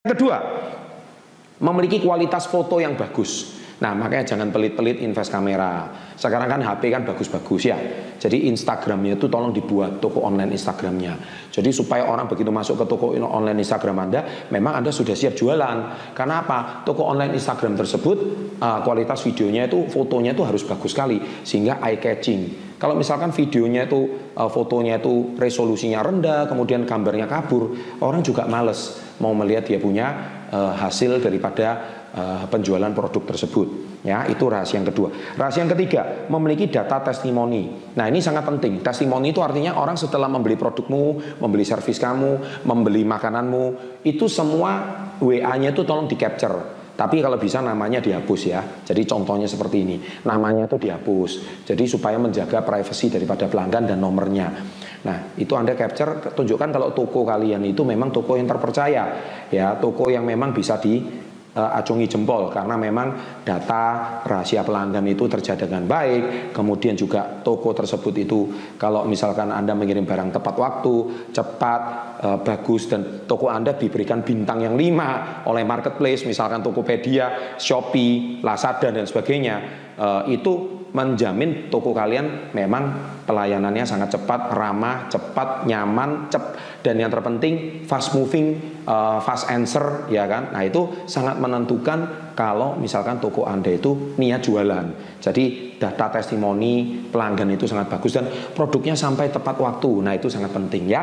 Kedua, memiliki kualitas foto yang bagus. Nah, makanya jangan pelit-pelit invest kamera. Sekarang kan HP kan bagus-bagus ya. Jadi Instagramnya itu tolong dibuat toko online Instagramnya. Jadi supaya orang begitu masuk ke toko online Instagram Anda, memang Anda sudah siap jualan. Karena apa? Toko online Instagram tersebut uh, kualitas videonya itu, fotonya itu harus bagus sekali sehingga eye catching. Kalau misalkan videonya itu, uh, fotonya itu resolusinya rendah, kemudian gambarnya kabur, orang juga males mau melihat dia punya uh, hasil daripada uh, penjualan produk tersebut. Ya, itu rahasia yang kedua. Rahasia yang ketiga, memiliki data testimoni. Nah, ini sangat penting. Testimoni itu artinya orang setelah membeli produkmu, membeli servis kamu, membeli makananmu, itu semua WA-nya itu tolong di capture. Tapi kalau bisa namanya dihapus ya. Jadi contohnya seperti ini. Namanya itu dihapus. Jadi supaya menjaga privasi daripada pelanggan dan nomornya. Nah, itu Anda capture tunjukkan kalau toko kalian itu memang toko yang terpercaya ya, toko yang memang bisa di acungi jempol karena memang data rahasia pelanggan itu terjaga dengan baik. Kemudian juga toko tersebut itu kalau misalkan Anda mengirim barang tepat waktu, cepat, uh, bagus dan toko Anda diberikan bintang yang lima oleh marketplace misalkan Tokopedia, Shopee, Lazada dan sebagainya. Uh, itu menjamin toko kalian memang pelayanannya sangat cepat, ramah, cepat, nyaman, cep dan yang terpenting fast moving, uh, fast answer ya kan. Nah, itu sangat menentukan kalau misalkan toko Anda itu niat jualan. Jadi data testimoni pelanggan itu sangat bagus dan produknya sampai tepat waktu. Nah, itu sangat penting ya.